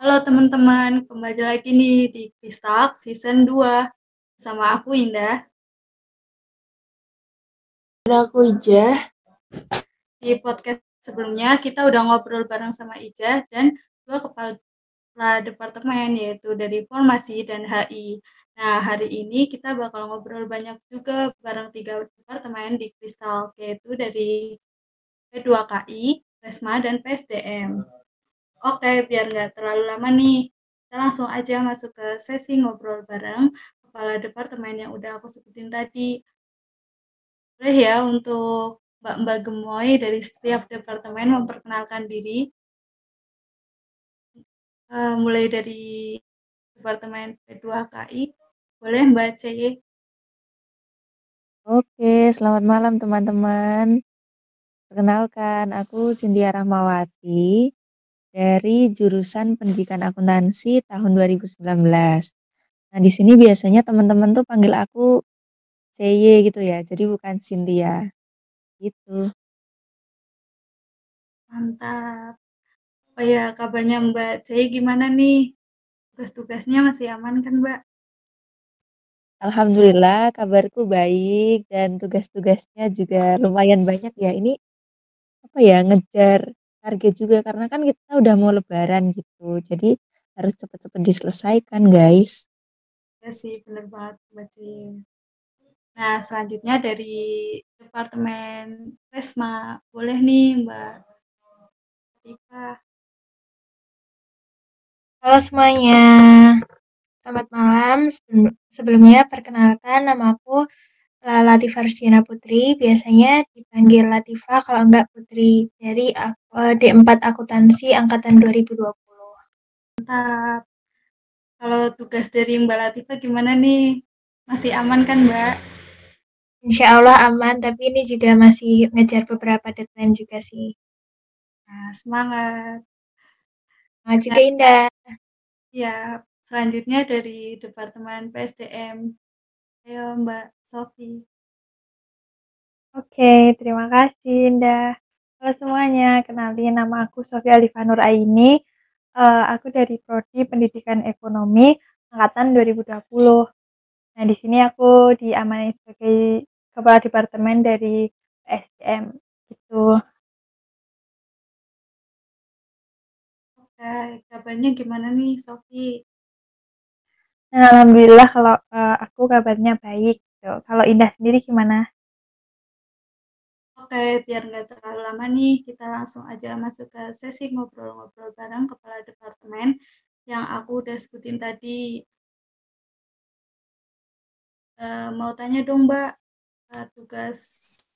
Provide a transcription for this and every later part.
Halo teman-teman, kembali lagi nih di Kistalk Season 2 sama aku Indah. Dan aku Ijah. Di podcast sebelumnya kita udah ngobrol bareng sama Ijah dan dua kepala departemen yaitu dari Formasi dan HI. Nah, hari ini kita bakal ngobrol banyak juga bareng tiga departemen di Kristal, yaitu dari P2KI, Resma, dan PSDM. Oke, biar nggak terlalu lama nih, kita langsung aja masuk ke sesi ngobrol bareng kepala departemen yang udah aku sebutin tadi. Boleh ya untuk Mbak-Mbak Gemoy dari setiap departemen memperkenalkan diri. Uh, mulai dari Departemen P2KI. Boleh Mbak C. Oke, selamat malam teman-teman. Perkenalkan, aku Cynthia Rahmawati dari jurusan Pendidikan Akuntansi tahun 2019. Nah, di sini biasanya teman-teman tuh panggil aku CY gitu ya, jadi bukan Cynthia. Gitu. Mantap. Oh ya, kabarnya Mbak C gimana nih? Tugas-tugasnya masih aman kan, Mbak? Alhamdulillah kabarku baik dan tugas-tugasnya juga lumayan banyak ya. Ini apa ya ngejar target juga karena kan kita udah mau lebaran gitu. Jadi harus cepet-cepet diselesaikan guys. Ya sih bener banget berarti. Nah selanjutnya dari Departemen Resma boleh nih Mbak Tifa. Halo semuanya. Selamat malam. Sebelumnya perkenalkan nama aku Latifah Rusdiana Putri. Biasanya dipanggil Latifah kalau enggak Putri dari D4 Akuntansi angkatan 2020. Mantap. Kalau tugas dari Mbak Latifah gimana nih? Masih aman kan Mbak? Insya Allah aman, tapi ini juga masih ngejar beberapa deadline juga sih. Nah, semangat. Semangat juga Indah. Ya, selanjutnya dari Departemen PSDM. Ayo Mbak Sofi. Oke, terima kasih Indah. Halo semuanya, kenalin nama aku Sofia Alifanur Aini. Uh, aku dari Prodi Pendidikan Ekonomi angkatan 2020. Nah, di sini aku diamani sebagai kepala departemen dari PSDM gitu. Oke, kabarnya gimana nih, Sofi? Alhamdulillah kalau uh, aku kabarnya baik. Gitu. Kalau Indah sendiri gimana? Oke, biar nggak terlalu lama nih, kita langsung aja masuk ke sesi ngobrol-ngobrol bareng kepala departemen yang aku udah sebutin tadi. Uh, mau tanya dong, Mbak, uh, tugas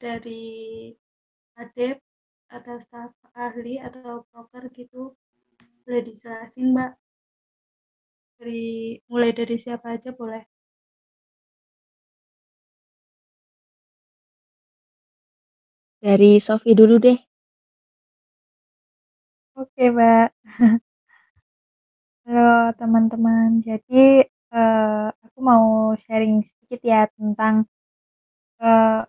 dari ADEP atau staf ahli atau broker gitu boleh dijelasin mbak dari mulai dari siapa aja boleh? Dari Sofi dulu deh. Oke mbak. Halo teman-teman. Jadi uh, aku mau sharing sedikit ya tentang uh,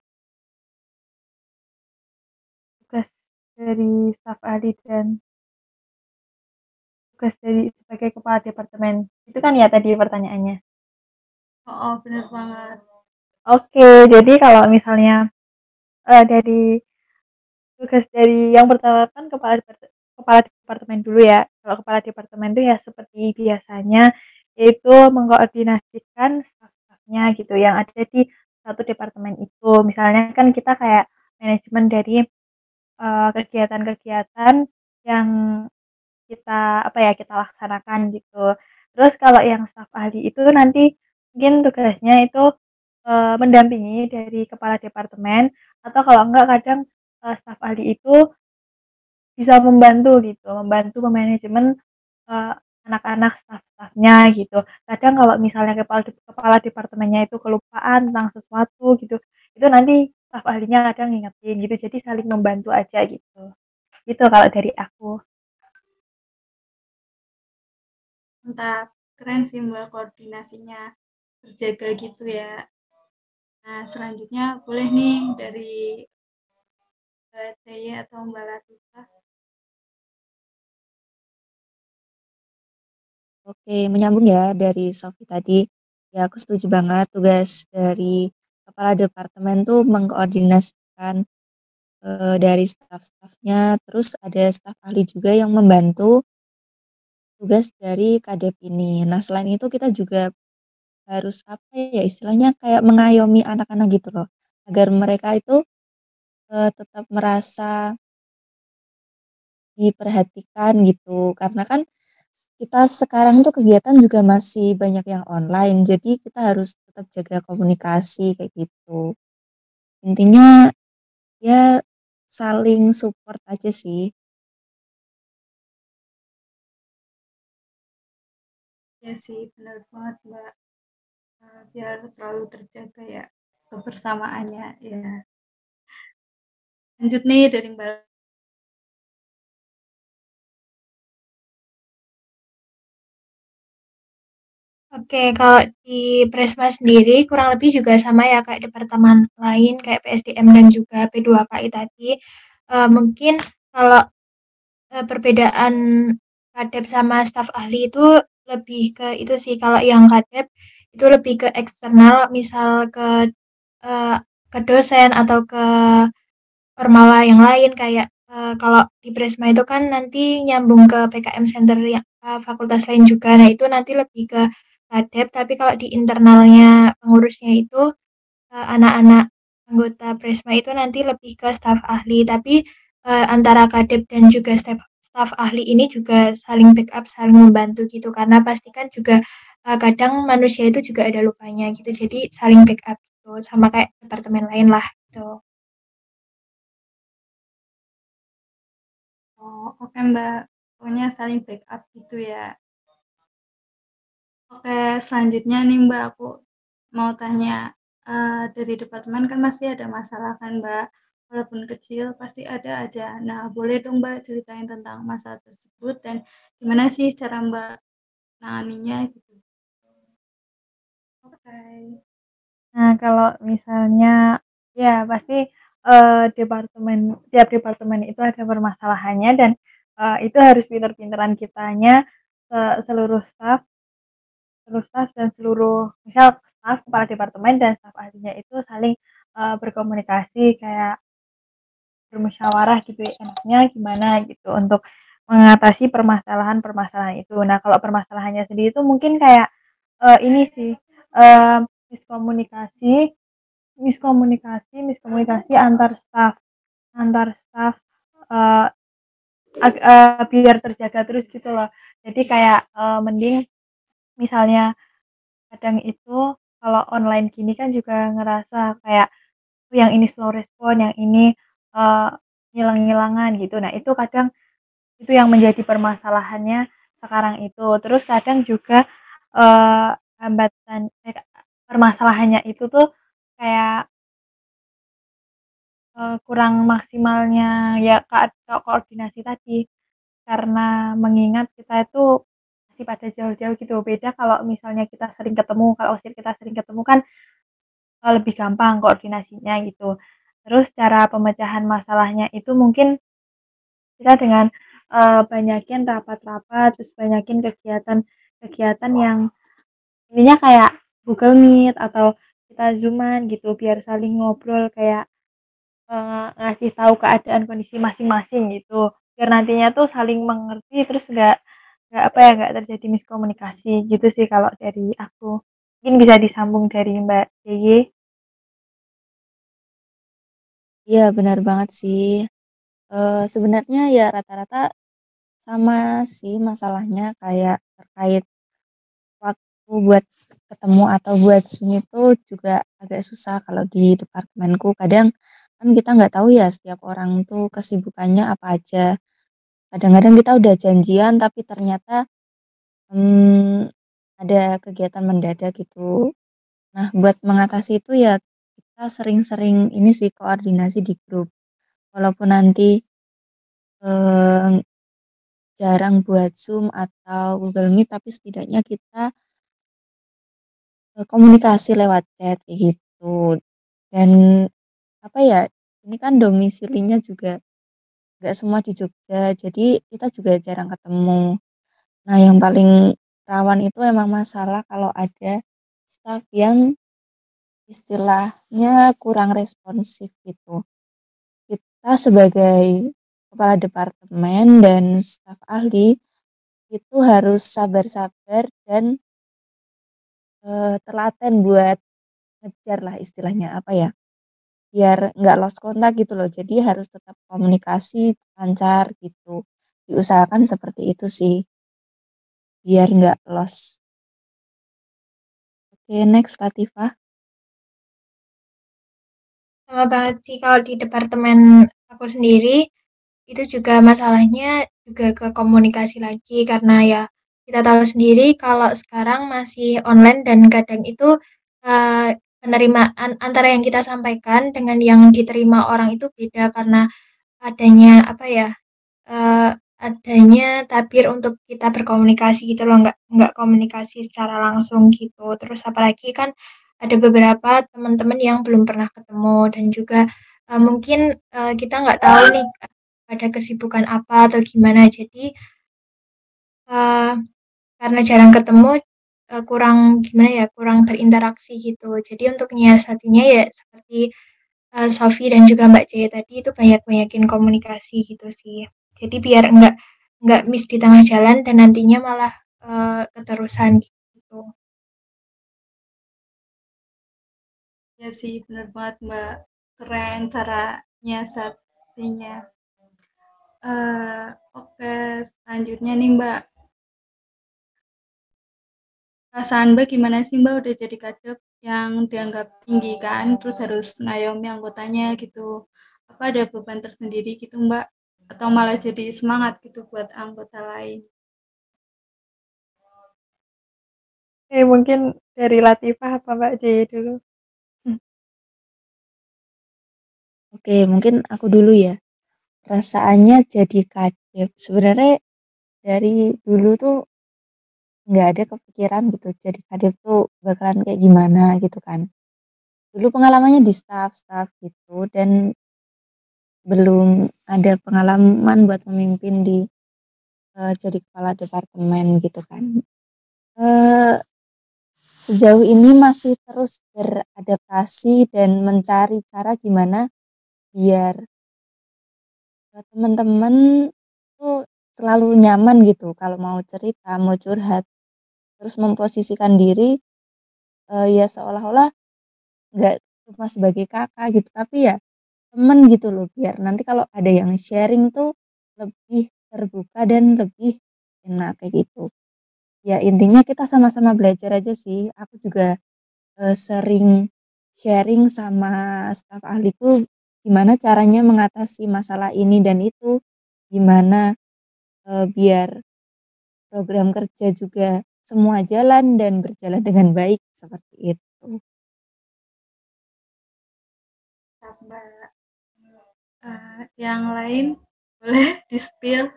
tugas dari staf ahli dan tugas dari sebagai kepala departemen. Itu kan ya tadi pertanyaannya? Oh, oh benar banget. Oke jadi kalau misalnya uh, dari tugas dari yang pertama kan kepala kepala departemen dulu ya. Kalau kepala departemen itu ya seperti biasanya yaitu mengkoordinasikan staf-stafnya gitu yang ada di satu departemen itu. Misalnya kan kita kayak manajemen dari kegiatan-kegiatan uh, yang kita apa ya kita laksanakan gitu. Terus kalau yang staf ahli itu nanti mungkin tugasnya itu e, mendampingi dari kepala departemen atau kalau enggak kadang e, staf ahli itu bisa membantu gitu, membantu memanajemen anak-anak staff-staffnya gitu. Kadang kalau misalnya kepala kepala departemennya itu kelupaan tentang sesuatu gitu, itu nanti staf ahlinya kadang ngingetin gitu. Jadi saling membantu aja gitu. Gitu kalau dari aku. Mantap. Keren sih mbak koordinasinya. Terjaga gitu ya. Nah selanjutnya boleh nih dari mbak Taya atau mbak Latifah. Oke, menyambung ya dari Sofi tadi. Ya, aku setuju banget tugas dari kepala departemen tuh mengkoordinasikan eh, dari staf-stafnya, terus ada staf ahli juga yang membantu tugas dari KDEP ini. Nah, selain itu kita juga harus apa ya istilahnya kayak mengayomi anak-anak gitu loh, agar mereka itu eh, tetap merasa diperhatikan gitu. Karena kan kita sekarang tuh kegiatan juga masih banyak yang online, jadi kita harus tetap jaga komunikasi kayak gitu. Intinya ya saling support aja sih. Ya sih, benar banget Mbak. Eh, biar selalu terjaga ya kebersamaannya ya. Lanjut nih dari Mbak Oke, kalau di Presma sendiri kurang lebih juga sama ya kayak departemen lain kayak PSDM dan juga P2KI tadi. Uh, mungkin kalau uh, perbedaan kadep sama staf ahli itu lebih ke itu sih kalau yang kadep itu lebih ke eksternal misal ke uh, ke dosen atau ke ormawa yang lain kayak uh, kalau di Presma itu kan nanti nyambung ke PKM Center yang uh, fakultas lain juga. Nah, itu nanti lebih ke kadep, tapi kalau di internalnya pengurusnya itu uh, anak-anak anggota Presma itu nanti lebih ke staf ahli, tapi uh, antara kadep dan juga staf staf ahli ini juga saling backup, saling membantu gitu karena pastikan juga uh, kadang manusia itu juga ada lupanya gitu. Jadi saling backup gitu sama kayak departemen lain lah gitu. Oh, oke Mbak. Pokoknya saling backup gitu ya. Oke, selanjutnya nih Mbak, aku mau tanya uh, dari departemen kan masih ada masalah kan Mbak, walaupun kecil pasti ada aja. Nah, boleh dong Mbak ceritain tentang masalah tersebut dan gimana sih cara Mbak nanganinya gitu. Oke. Nah, kalau misalnya ya pasti uh, departemen tiap departemen itu ada permasalahannya dan uh, itu harus pinter-pinteran kitanya uh, seluruh staff seluruh staff dan seluruh misal staff kepala departemen dan staff ahlinya itu saling uh, berkomunikasi kayak bermusyawarah gitu ya enaknya gimana gitu untuk mengatasi permasalahan-permasalahan itu. Nah, kalau permasalahannya sendiri itu mungkin kayak uh, ini sih uh, miskomunikasi, miskomunikasi, miskomunikasi antar staff, antar staff uh, uh, biar terjaga terus gitu loh. Jadi kayak uh, mending misalnya kadang itu kalau online gini kan juga ngerasa kayak oh, yang ini slow respon, yang ini uh, ngilang-ngilangan gitu. Nah, itu kadang itu yang menjadi permasalahannya sekarang itu. Terus kadang juga uh, hambatan eh, permasalahannya itu tuh kayak uh, kurang maksimalnya ya ko koordinasi tadi. Karena mengingat kita itu masih pada jauh-jauh gitu. Beda kalau misalnya kita sering ketemu, kalau kita sering ketemu kan uh, lebih gampang koordinasinya gitu. Terus cara pemecahan masalahnya itu mungkin kita dengan uh, banyakin rapat-rapat, terus banyakin kegiatan-kegiatan yang ininya kayak Google Meet atau kita Zooman gitu biar saling ngobrol kayak uh, ngasih tahu keadaan kondisi masing-masing gitu. Biar nantinya tuh saling mengerti terus nggak nggak apa ya nggak terjadi miskomunikasi gitu sih kalau dari aku. Mungkin bisa disambung dari Mbak Yeye Iya, benar banget sih. Uh, sebenarnya ya rata-rata sama sih masalahnya kayak terkait waktu buat ketemu atau buat Zoom itu juga agak susah kalau di departemenku. Kadang kan kita nggak tahu ya setiap orang tuh kesibukannya apa aja. Kadang-kadang kita udah janjian tapi ternyata hmm, ada kegiatan mendadak gitu. Nah, buat mengatasi itu ya kita sering-sering ini sih koordinasi di grup. Walaupun nanti eh, jarang buat Zoom atau Google Meet, tapi setidaknya kita eh, komunikasi lewat chat gitu. Dan apa ya, ini kan domisilinya juga nggak semua di Jogja, jadi kita juga jarang ketemu. Nah, yang paling rawan itu emang masalah kalau ada staff yang istilahnya kurang responsif gitu. Kita sebagai kepala departemen dan staf ahli itu harus sabar-sabar dan uh, telaten buat ngejar lah istilahnya apa ya biar nggak lost kontak gitu loh. Jadi harus tetap komunikasi lancar gitu. Diusahakan seperti itu sih biar nggak lost. Oke next Latifah sama banget sih kalau di departemen aku sendiri itu juga masalahnya juga ke komunikasi lagi karena ya kita tahu sendiri kalau sekarang masih online dan kadang itu uh, penerimaan antara yang kita sampaikan dengan yang diterima orang itu beda karena adanya apa ya uh, adanya tabir untuk kita berkomunikasi gitu loh nggak nggak komunikasi secara langsung gitu. Terus apalagi kan ada beberapa teman-teman yang belum pernah ketemu dan juga uh, mungkin uh, kita nggak tahu nih ada kesibukan apa atau gimana. Jadi uh, karena jarang ketemu uh, kurang gimana ya kurang berinteraksi gitu. Jadi untuk nyiasatinya ya seperti uh, Sofi dan juga Mbak Jaya tadi itu banyak banyakin komunikasi gitu sih. Jadi biar enggak enggak miss di tengah jalan dan nantinya malah uh, keterusan gitu ya sih benar banget Mbak keren cara nyiasatinya Uh, oke, selanjutnya nih Mbak. Perasaan Mbak gimana sih Mbak udah jadi kadep yang dianggap tinggi kan, terus harus ngayomi anggotanya gitu. Apa ada beban tersendiri gitu Mbak? Atau malah jadi semangat gitu buat anggota lain? Eh mungkin dari Latifah apa Mbak J dulu? Oke, mungkin aku dulu ya. Perasaannya jadi kadep sebenarnya dari dulu tuh nggak ada kepikiran gitu jadi kadep tuh bakalan kayak gimana gitu kan. Dulu pengalamannya di staff-staff gitu dan belum ada pengalaman buat memimpin di uh, jadi kepala departemen gitu kan. Uh, sejauh ini masih terus beradaptasi dan mencari cara gimana biar teman-teman tuh selalu nyaman gitu kalau mau cerita, mau curhat, terus memposisikan diri uh, ya seolah-olah nggak cuma sebagai kakak gitu, tapi ya temen gitu loh biar nanti kalau ada yang sharing tuh lebih terbuka dan lebih enak kayak gitu. Ya intinya kita sama-sama belajar aja sih. Aku juga uh, sering sharing sama staf ahliku gimana caranya mengatasi masalah ini dan itu gimana e, biar program kerja juga semua jalan dan berjalan dengan baik seperti itu. Mbak, uh, yang lain boleh di spill?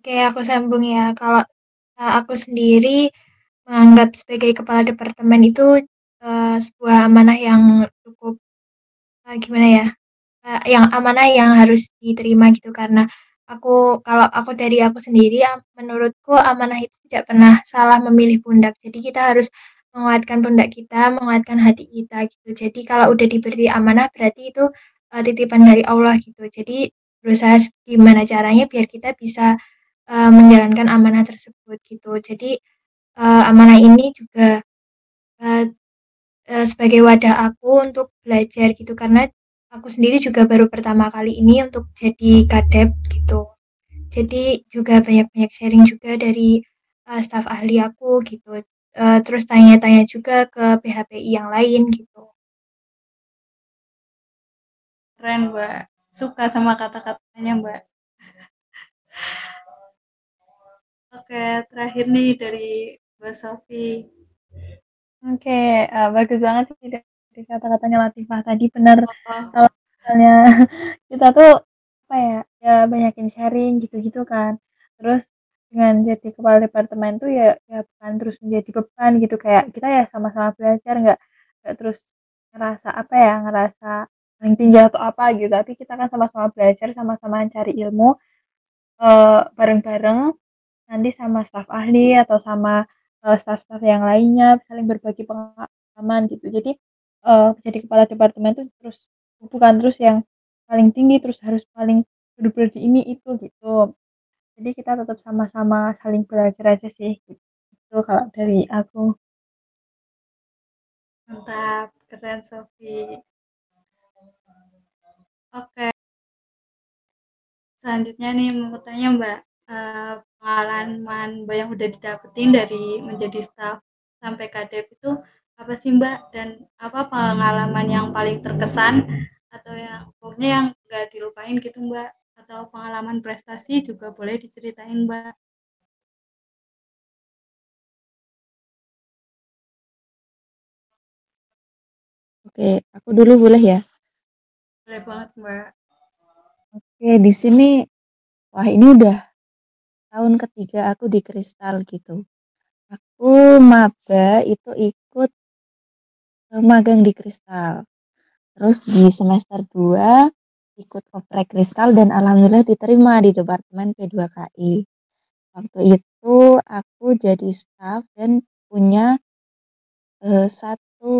Oke, aku sambung ya. Kalau uh, aku sendiri menganggap sebagai kepala departemen itu uh, sebuah amanah yang cukup uh, gimana ya? Uh, yang amanah yang harus diterima gitu karena aku kalau aku dari aku sendiri menurutku amanah itu tidak pernah salah memilih pundak. Jadi kita harus menguatkan pundak kita menguatkan hati kita gitu. Jadi kalau udah diberi amanah berarti itu uh, titipan dari Allah gitu. Jadi berusaha gimana caranya biar kita bisa uh, menjalankan amanah tersebut gitu. Jadi uh, amanah ini juga uh, uh, sebagai wadah aku untuk belajar gitu. Karena aku sendiri juga baru pertama kali ini untuk jadi kadep gitu. Jadi juga banyak-banyak sharing juga dari uh, staf ahli aku gitu. Uh, terus tanya-tanya juga ke PHPI yang lain gitu. Keren mbak. Suka sama kata-katanya mbak. Oke terakhir nih dari mbak Sofi Oke, uh, bagus banget sih dari kata-katanya Latifah tadi benar. Kalau misalnya kita tuh apa ya ya banyakin sharing gitu-gitu kan. Terus dengan jadi kepala departemen tuh ya ya bukan terus menjadi beban gitu. Kayak kita ya sama-sama belajar nggak nggak terus ngerasa apa ya ngerasa paling tinggi atau apa gitu. Tapi kita kan sama-sama belajar sama-sama cari ilmu uh, bareng-bareng nanti sama staf ahli atau sama, eee, staf-staf yang lainnya, saling berbagi pengalaman gitu. Jadi, eee, jadi kepala departemen tuh terus bukan terus yang paling tinggi, terus harus paling bener-bener di ini, itu, gitu. Jadi kita tetap sama-sama saling belajar aja sih, gitu kalau dari aku. Mantap, keren Sofi. Oke. Selanjutnya nih mau tanya Mbak, eee, pengalaman Mbak yang udah didapetin dari menjadi staf sampai kadep itu apa sih Mbak? Dan apa pengalaman yang paling terkesan atau yang pokoknya yang nggak dilupain gitu Mbak? Atau pengalaman prestasi juga boleh diceritain Mbak. Oke, aku dulu boleh ya? Boleh banget Mbak. Oke, di sini wah ini udah tahun ketiga aku di Kristal gitu. Aku maba itu ikut eee, magang di Kristal. Terus di semester 2 ikut oprek Kristal dan alhamdulillah diterima di departemen P2KI. Waktu itu aku jadi staf dan punya, eee, satu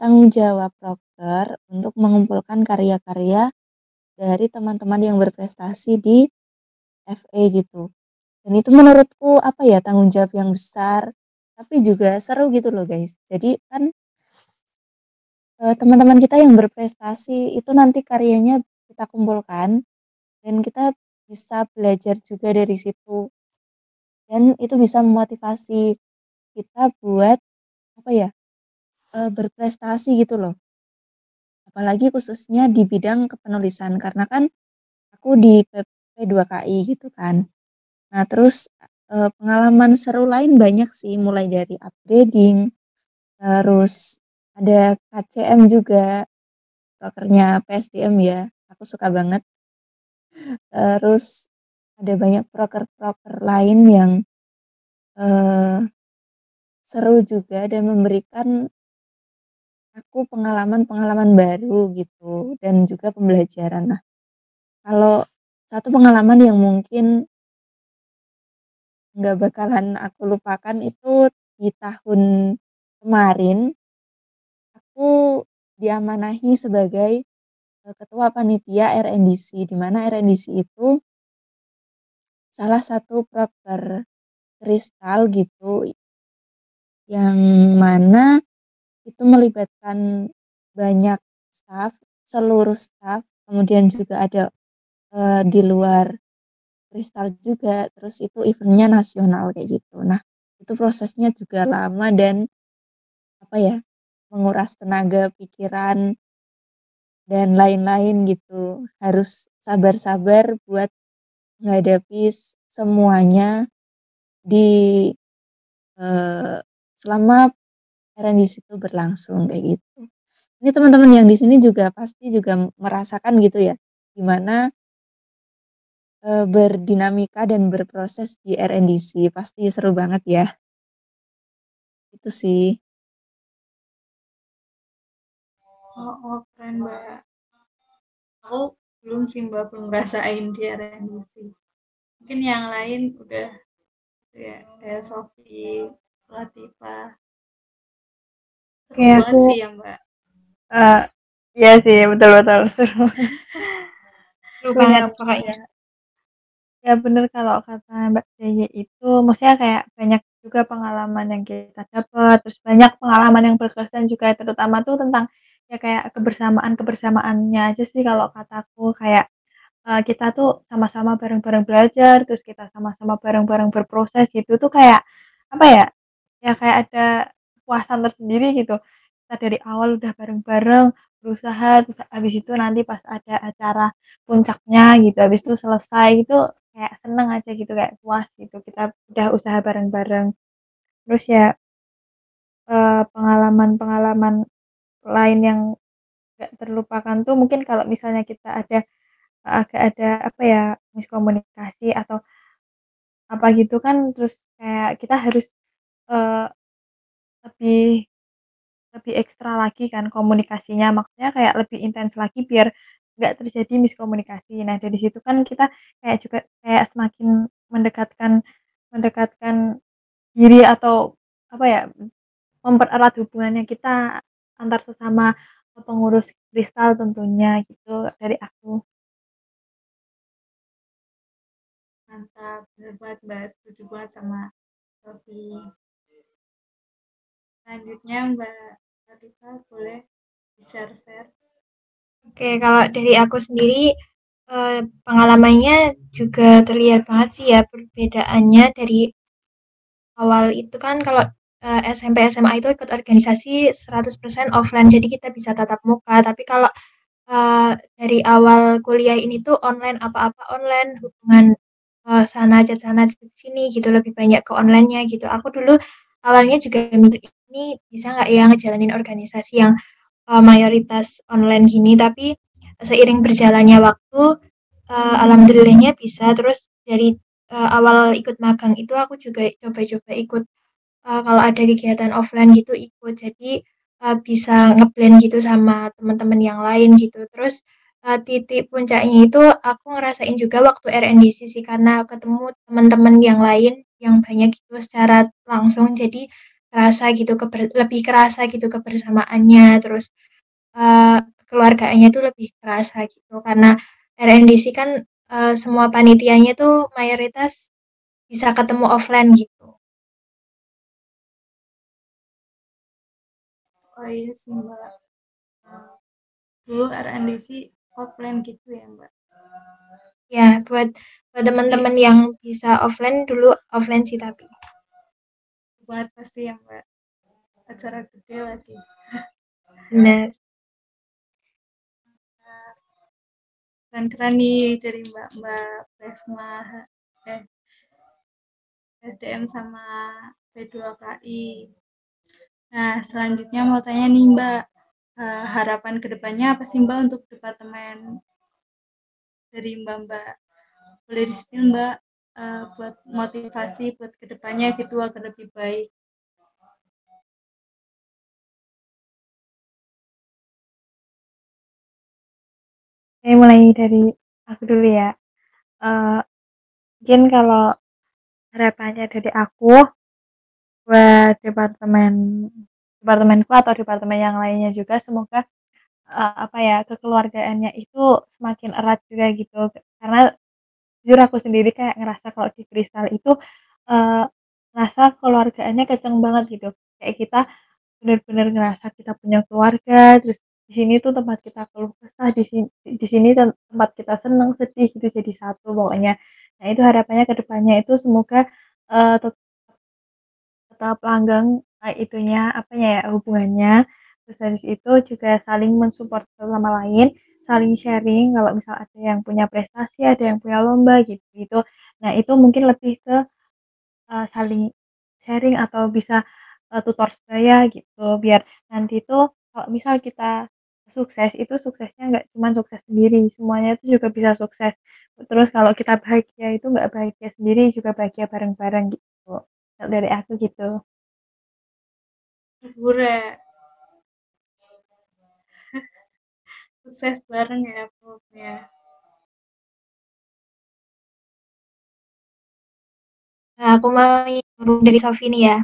tanggung jawab proker untuk mengumpulkan karya-karya dari teman-teman yang berprestasi di FE gitu. Dan itu menurutku apa ya, tanggung jawab yang besar, tapi juga seru gitu loh guys. Jadi kan eee, teman-teman kita yang berprestasi itu nanti karyanya kita kumpulkan dan kita bisa belajar juga dari situ. Dan itu bisa memotivasi kita buat apa ya, eee, berprestasi gitu loh. Apalagi khususnya di bidang kepenulisan karena kan aku di P P2KI gitu kan. Nah terus, eee, pengalaman seru lain banyak sih mulai dari upgrading, terus ada KCM juga, prokernya PSDM ya, aku suka banget. Terus ada banyak proker-proker lain yang, eee, seru juga dan memberikan aku pengalaman-pengalaman baru gitu dan juga pembelajaran. Nah, kalau satu pengalaman yang mungkin nggak bakalan aku lupakan itu di tahun kemarin aku diamanahi sebagai, eee, ketua panitia RNDC, di mana RNDC itu salah satu proker Kristal gitu yang mana itu melibatkan banyak staf, seluruh staf, kemudian juga ada, eee, di luar Kristal juga, terus itu event-nya nasional kayak gitu. Nah, itu prosesnya juga lama dan apa ya, menguras tenaga, pikiran dan lain-lain gitu. Harus sabar-sabar buat menghadapi semuanya di, eee, selama RNDC itu berlangsung kayak gitu. Ini teman-teman yang di sini juga pasti juga merasakan gitu ya, gimana eee, berdinamika dan berproses di RNDC, pasti seru banget ya. Itu sih. Oh oh, keren Mbak. Aku belum sih Mbak, belum ngerasain di RNDC. Mungkin yang lain udah ya, kayak Sofi, Latifah. Seru Kayak banget aku sih ya Mbak. Eee, iya sih, betul betul, seru. Seru banget pokoknya. Ya bener kalau kata Mbak Deye itu, maksudnya kayak banyak juga pengalaman yang kita dapat, terus banyak pengalaman yang berkesan juga terutama tuh tentang ya kayak kebersamaan-kebersamaannya aja sih kalau kataku. Kayak, eee, kita tuh sama-sama bareng-bareng belajar, terus kita sama-sama bareng-bareng berproses gitu tuh kayak, apa ya, ya kayak ada kepuasan tersendiri gitu. Kita dari awal udah bareng-bareng berusaha, terus habis itu nanti pas ada acara puncaknya gitu, habis itu selesai itu kayak seneng aja gitu, kayak puas gitu, kita udah usaha bareng-bareng. Terus ya eee, pengalaman-pengalaman lain yang nggak terlupakan tuh mungkin kalau misalnya kita ada agak ada apa ya, miskomunikasi atau apa gitu kan, terus kayak kita harus, eee, lebih lebih ekstra lagi kan komunikasinya, maksudnya kayak lebih intens lagi biar nggak terjadi miskomunikasi. Nah dari situ kan kita kayak juga kayak semakin mendekatkan mendekatkan diri atau apa ya mempererat hubungannya kita antar sesama pengurus kristal tentunya gitu dari aku. Mantap, bener banget Mbak, setuju banget sama Sofi. Selanjutnya Mbak Latifah boleh share-share. Oke, kalau dari aku sendiri eh, pengalamannya juga terlihat banget sih ya perbedaannya dari awal itu kan kalau eh, SMP SMA itu ikut organisasi 100% offline jadi kita bisa tatap muka tapi kalau eh, dari awal kuliah ini tuh online apa-apa online hubungan uh, sana chat sana sini gitu lebih banyak ke online-nya gitu. Aku dulu awalnya juga ini bisa nggak ya ngejalanin organisasi yang uh, mayoritas online gini tapi seiring berjalannya waktu uh, alhamdulillahnya bisa. Terus dari uh, awal ikut magang itu aku juga coba-coba ikut uh, kalau ada kegiatan offline gitu ikut. Jadi uh, bisa ngeblend gitu sama teman-teman yang lain gitu. Terus uh, titik puncaknya itu aku ngerasain juga waktu RNDC sih karena ketemu teman-teman yang lain yang banyak gitu secara langsung. Jadi kerasa gitu keber, lebih kerasa gitu kebersamaannya terus uh, keluarganya tuh lebih kerasa gitu karena RNDC kan uh, semua panitianya tuh mayoritas bisa ketemu offline gitu. Oh iya sih Mbak. Dulu RNDC offline gitu ya Mbak? Ya, buat buat teman-teman yang bisa offline dulu offline sih tapi. Buat pasti ya Mbak. Acara gede lagi. Benar. Keren-keren nih dari Mbak-Mbak Presma eh, SDM sama P2KI. Nah, selanjutnya mau tanya nih Mbak, uh, harapan ke depannya apa sih Mbak untuk departemen dari Mbak-Mbak? Boleh di Mbak uh, buat motivasi buat ke depannya gitu agar lebih baik. Oke, mulai dari aku dulu ya. Uh, mungkin kalau harapannya dari aku buat departemen departemenku atau departemen yang lainnya juga semoga uh, apa ya kekeluargaannya itu semakin erat juga gitu karena jujur aku sendiri kayak ngerasa kalau di kristal itu uh, ngerasa keluargaannya kenceng banget gitu. Kayak kita benar-benar ngerasa kita punya keluarga terus di sini tuh tempat kita keluh kesah di sini di sini tempat kita senang sedih gitu jadi satu pokoknya. Nah itu harapannya ke depannya itu semoga uh, tetap langgang uh, itunya apanya ya hubungannya. Terus dari itu juga saling mensupport sama lain saling sharing kalau misal ada yang punya prestasi ada yang punya lomba gitu gitu nah itu mungkin lebih ke uh, saling sharing atau bisa uh, tutor saya gitu biar nanti itu kalau misal kita sukses itu suksesnya nggak cuma sukses sendiri semuanya itu juga bisa sukses terus kalau kita bahagia itu nggak bahagia sendiri juga bahagia bareng-bareng gitu dari aku gitu. Bure. Sukses bareng ya pokoknya. Nah, aku mau nyambung dari Sofi nih ya.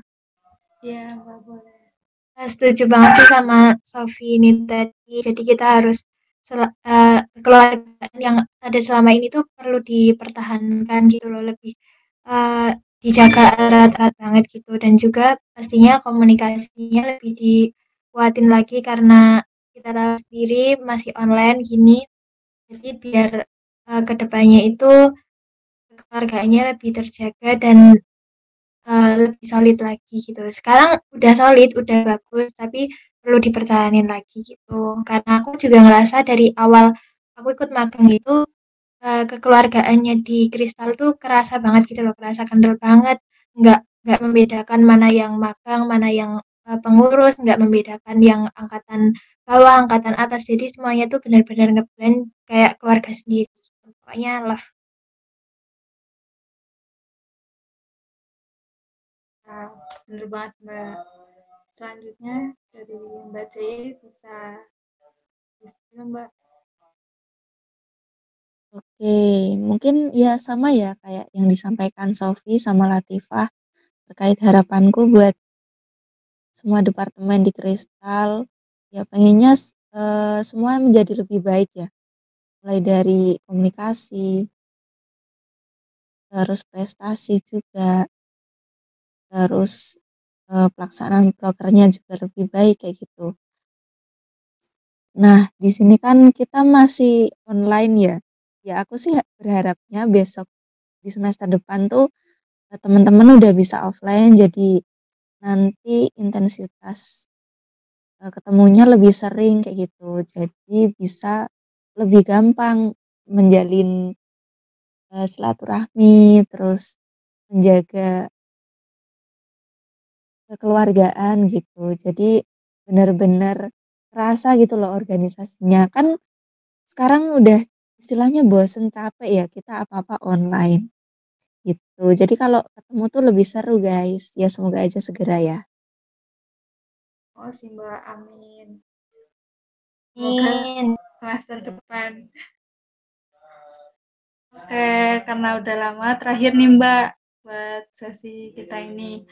Iya, Mbak boleh. Nah, setuju banget sih sama Sofi ini tadi. Jadi kita harus uh, keluarga yang ada selama ini tuh perlu dipertahankan gitu loh lebih uh, dijaga erat-erat banget gitu dan juga pastinya komunikasinya lebih dikuatin lagi karena kita tahu sendiri masih online gini. Jadi biar uh, ke depannya itu keluarganya lebih terjaga dan uh, lebih solid lagi gitu sekarang udah solid udah bagus tapi perlu dipertahankan lagi gitu. Karena aku juga ngerasa dari awal aku ikut magang itu uh, kekeluargaannya di Kristal tuh kerasa banget gitu loh, kerasa kental banget. Nggak nggak membedakan mana yang magang, mana yang pengurus, nggak membedakan yang angkatan bawah, angkatan atas. Jadi semuanya tuh benar-benar ngeblend kayak keluarga sendiri. Pokoknya love. Nah, bener banget Mbak. Selanjutnya dari Mbak C bisa bisa Mbak. Oke, mungkin ya sama ya kayak yang disampaikan Sofi sama Latifah terkait harapanku buat semua departemen di Kristal ya pengennya uh, semua menjadi lebih baik ya. Mulai dari komunikasi terus prestasi juga terus uh, pelaksanaan prokernya juga lebih baik kayak gitu. Nah di sini kan kita masih online ya. Ya aku sih berharapnya besok di semester depan tuh eh, teman-teman udah bisa offline jadi nanti intensitas uh, ketemunya lebih sering kayak gitu. Jadi bisa lebih gampang menjalin uh, silaturahmi terus menjaga kekeluargaan gitu. Jadi benar-benar terasa gitu loh organisasinya. Kan sekarang udah istilahnya bosen capek ya kita apa-apa online gitu. Jadi kalau ketemu tuh lebih seru guys. Ya semoga aja segera ya oh sih mbak amin semoga semester depan oke karena udah lama terakhir nih mbak buat sesi kita ini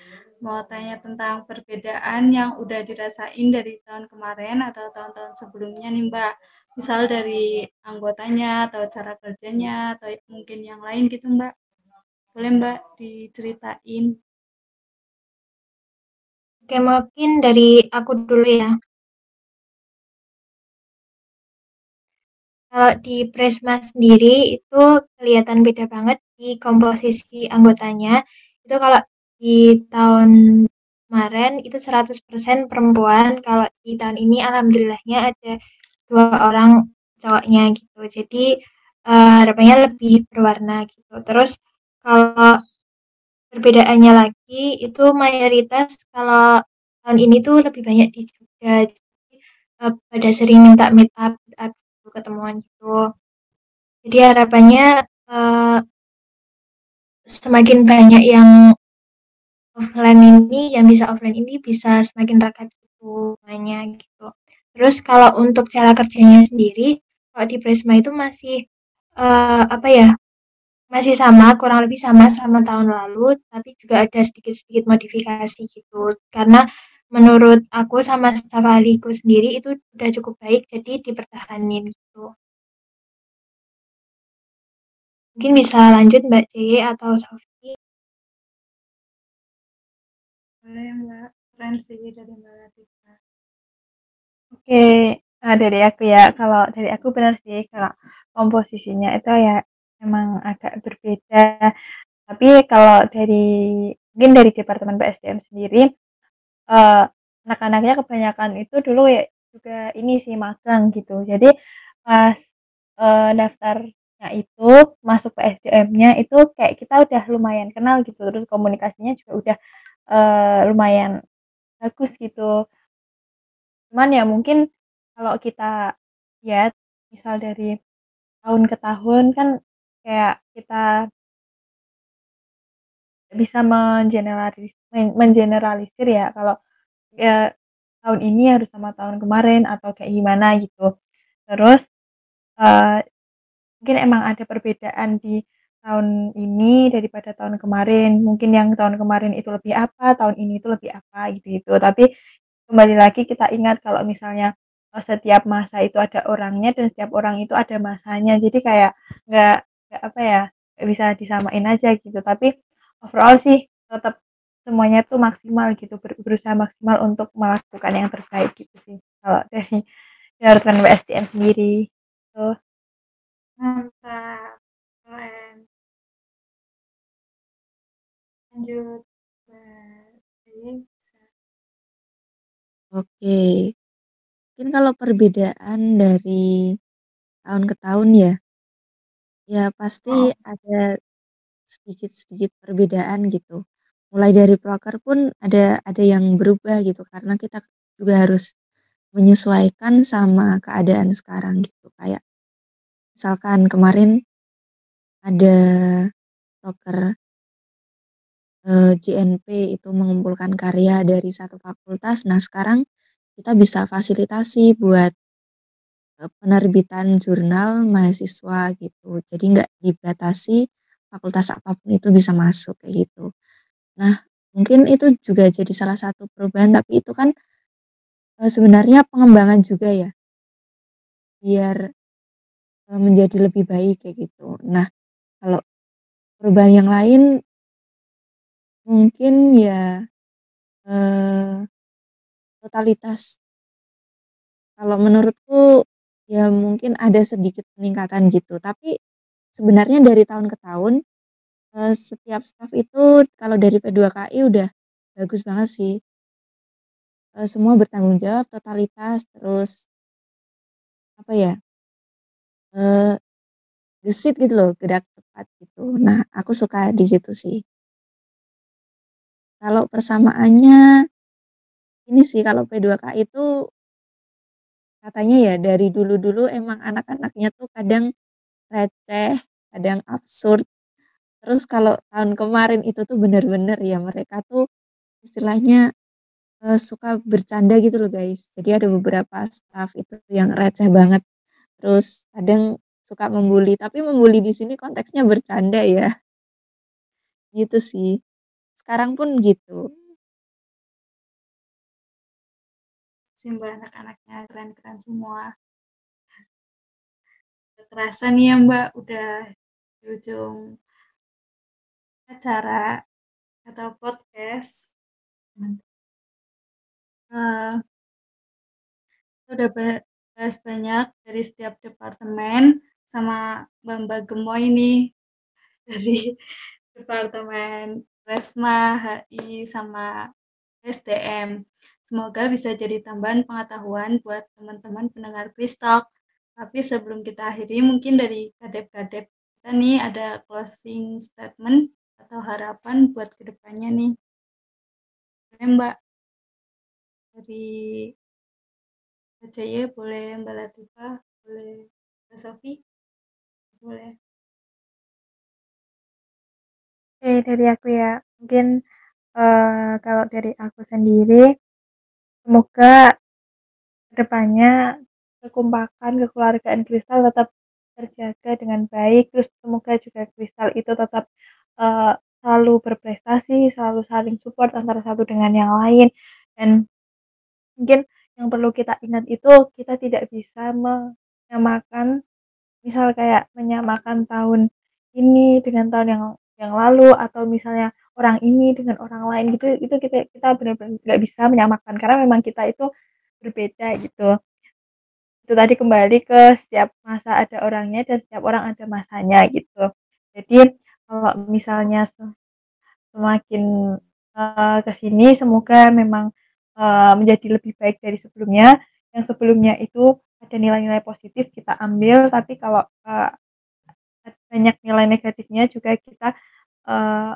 mau tanya tentang perbedaan yang udah dirasain dari tahun kemarin atau tahun-tahun sebelumnya nih Mbak. Misal dari anggotanya atau cara kerjanya atau mungkin yang lain gitu Mbak. Boleh Mbak diceritain? Oke, mungkin dari aku dulu ya. Kalau di Presma sendiri itu kelihatan beda banget di komposisi anggotanya. Itu kalau di tahun kemarin itu 100% perempuan, kalau di tahun ini alhamdulillahnya ada dua orang cowoknya gitu. Jadi uh, harapannya lebih berwarna gitu. Terus kalau perbedaannya lagi itu mayoritas kalau tahun ini tuh lebih banyak di Jogja. Jadi uh, pada sering minta meet up, meet up gitu, ketemuan gitu. Jadi harapannya uh, semakin banyak yang offline ini yang bisa offline ini bisa semakin rakat gitu semuanya gitu. Terus kalau untuk cara kerjanya sendiri, kalau di Prisma itu masih uh, apa ya? Masih sama, kurang lebih sama sama tahun lalu, tapi juga ada sedikit-sedikit modifikasi gitu. Karena menurut aku sama staf ahliku sendiri itu udah cukup baik, jadi dipertahanin gitu. Mungkin bisa lanjut Mbak J atau Sofi. Boleh Mbak, keren sih dari Mbak Latifah. Oke, nah dari aku ya, kalau dari aku benar sih kalau komposisinya itu ya emang agak berbeda. Tapi kalau dari mungkin dari Departemen PSDM sendiri, uh, anak-anaknya kebanyakan itu dulu ya juga ini sih magang gitu. Jadi pas uh, daftarnya itu masuk PSDM-nya itu kayak kita udah lumayan kenal gitu, terus komunikasinya juga udah uh, lumayan bagus gitu. Cuman ya mungkin kalau kita lihat misal dari tahun ke tahun kan kayak kita bisa mengeneralis mengeneralisir ya kalau ya tahun ini harus sama tahun kemarin atau kayak gimana gitu. Terus uh, mungkin emang ada perbedaan di tahun ini daripada tahun kemarin. Mungkin yang tahun kemarin itu lebih apa, tahun ini itu lebih apa gitu-gitu. Tapi kembali lagi kita ingat kalau misalnya uh, setiap masa itu ada orangnya dan setiap orang itu ada masanya. Jadi kayak nggak nggak apa ya nggak bisa disamain aja gitu. Tapi overall sih tetap semuanya tuh maksimal gitu ber berusaha maksimal untuk melakukan yang terbaik gitu sih. Kalau dari departemen WSDM sendiri tuh mantap keren. Lanjut Oke, mungkin kalau perbedaan dari tahun ke tahun ya, ya pasti oh. ada sedikit-sedikit perbedaan gitu. Mulai dari proker pun ada ada yang berubah gitu karena kita juga harus menyesuaikan sama keadaan sekarang gitu. Kayak misalkan kemarin ada proker eh, JNP itu mengumpulkan karya dari satu fakultas. Nah sekarang kita bisa fasilitasi buat penerbitan jurnal mahasiswa gitu. Jadi nggak dibatasi fakultas apa pun itu bisa masuk kayak gitu. Nah, mungkin itu juga jadi salah satu perubahan tapi itu kan sebenarnya pengembangan juga ya. Biar menjadi lebih baik kayak gitu. Nah, kalau perubahan yang lain mungkin ya totalitas. Kalau menurutku ya mungkin ada sedikit peningkatan gitu, tapi sebenarnya dari tahun ke tahun setiap staf itu kalau dari P2KI udah bagus banget sih. semua bertanggung jawab, totalitas, terus apa ya? gesit gitu loh, gerak cepat gitu. Nah, aku suka di situ sih. Kalau persamaannya ini sih kalau P2KI itu katanya ya dari dulu-dulu emang anak-anaknya tuh kadang receh, kadang absurd. Terus kalau tahun kemarin itu tuh bener-bener ya mereka tuh istilahnya suka bercanda gitu loh guys. Jadi ada beberapa staf itu yang receh banget. Terus kadang suka membuli, tapi membuli di sini konteksnya bercanda ya. Gitu sih. Sekarang pun gitu. Sih Mbak anak-anaknya keren-keren semua. Kerasa nih ya Mbak udah di ujung acara atau podcast. udah bahas banyak dari setiap departemen sama Mbak-mbak gemoy nih dari departemen Resma, HI, sama SDM. Semoga bisa jadi tambahan pengetahuan buat teman-teman pendengar Kristal. Tapi sebelum kita akhiri, mungkin dari kadep-kadep kita nih ada closing statement atau harapan buat ke depannya nih. Boleh Mbak? Dari ACY boleh Mbak Latifah, boleh Mbak Sofi? Boleh. Oke, dari aku ya. Mungkin uh, kalau dari aku sendiri semoga ke depannya kekompakan kekeluargaan Kristal tetap terjaga dengan baik. Terus semoga juga Kristal itu tetap uh, selalu berprestasi selalu saling support antara satu dengan yang lain. Dan mungkin yang perlu kita ingat itu kita tidak bisa menyamakan misal kayak menyamakan tahun ini dengan tahun yang yang lalu atau misalnya orang ini dengan orang lain gitu itu kita kita benar-benar nggak bisa menyamakan karena memang kita itu berbeda gitu. Itu tadi kembali ke setiap masa ada orangnya dan setiap orang ada masanya gitu. Jadi kalau misalnya semakin uh, ke sini semoga memang uh, menjadi lebih baik dari sebelumnya. Yang sebelumnya itu ada nilai-nilai positif kita ambil tapi kalau uh, banyak nilai negatifnya juga kita uh,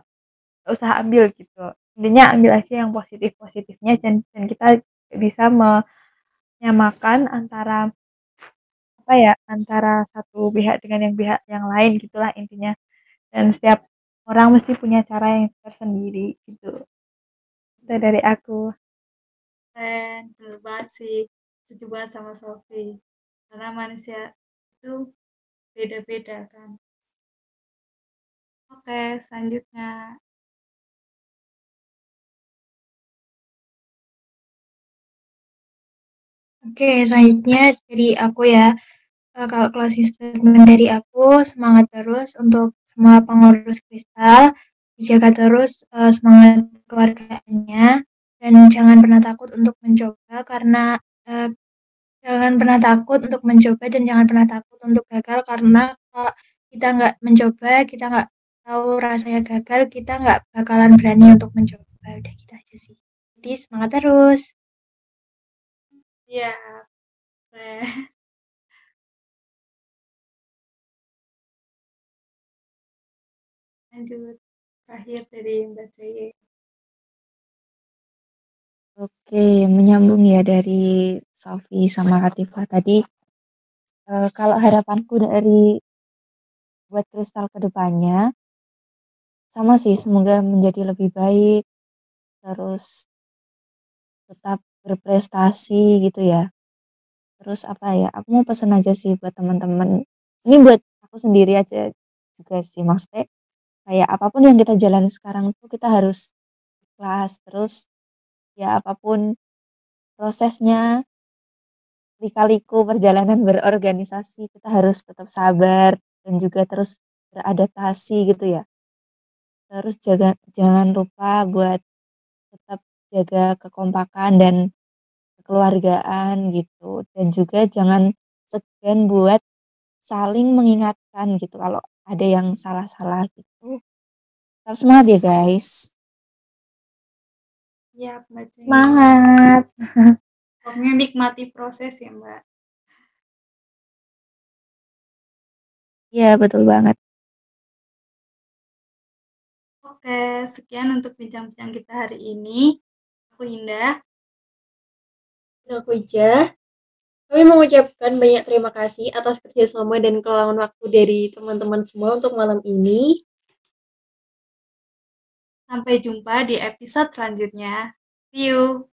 usaha ambil gitu. Intinya ambil aja yang positif positifnya dan dan kita bisa menyamakan antara apa ya antara satu pihak dengan yang pihak yang lain gitulah intinya. Dan setiap orang mesti punya cara yang tersendiri gitu. Itu dari aku. Betul banget sih. Banget sama Sofi. Karena manusia itu beda-beda kan Oke, selanjutnya. Oke, selanjutnya dari aku ya. Kalau closing statement dari aku, semangat terus untuk semua pengurus kristal, dijaga terus uh, semangat keluarganya, dan jangan pernah takut untuk mencoba karena uh, jangan pernah takut untuk mencoba dan jangan pernah takut untuk gagal karena kalau kita nggak mencoba, kita nggak tahu rasanya gagal, kita nggak bakalan berani untuk mencoba. Udah gitu aja sih. Jadi semangat terus. Iya. Lanjut. Terakhir dari Mbak Jaye. Oke, menyambung ya dari Sofi sama Latifah tadi. Uh, kalau harapanku dari buat kristal ke depannya, sama sih semoga menjadi lebih baik terus tetap berprestasi gitu ya terus apa ya aku mau pesen aja sih buat teman-teman ini buat aku sendiri aja juga sih maksudnya kayak apa pun yang kita jalani sekarang tuh kita harus ikhlas terus ya apa pun prosesnya lika-liku perjalanan berorganisasi kita harus tetap sabar dan juga terus beradaptasi gitu ya. Terus jaga jangan lupa buat tetap jaga kekompakan dan kekeluargaan gitu. Dan juga jangan segan buat saling mengingatkan gitu kalau ada yang salah-salah gitu. Tetap semangat ya guys Siap, Mbak Ceng. Semangat. Pokoknya nikmati proses ya, Mbak. Iya betul banget Oke, sekian untuk bincang-bincang kita hari ini. Aku Indah. Dan aku Ija. Kami mengucapkan banyak terima kasih atas kerjasama dan keluangan waktu dari teman-teman semua untuk malam ini. Sampai jumpa di episode selanjutnya. See you.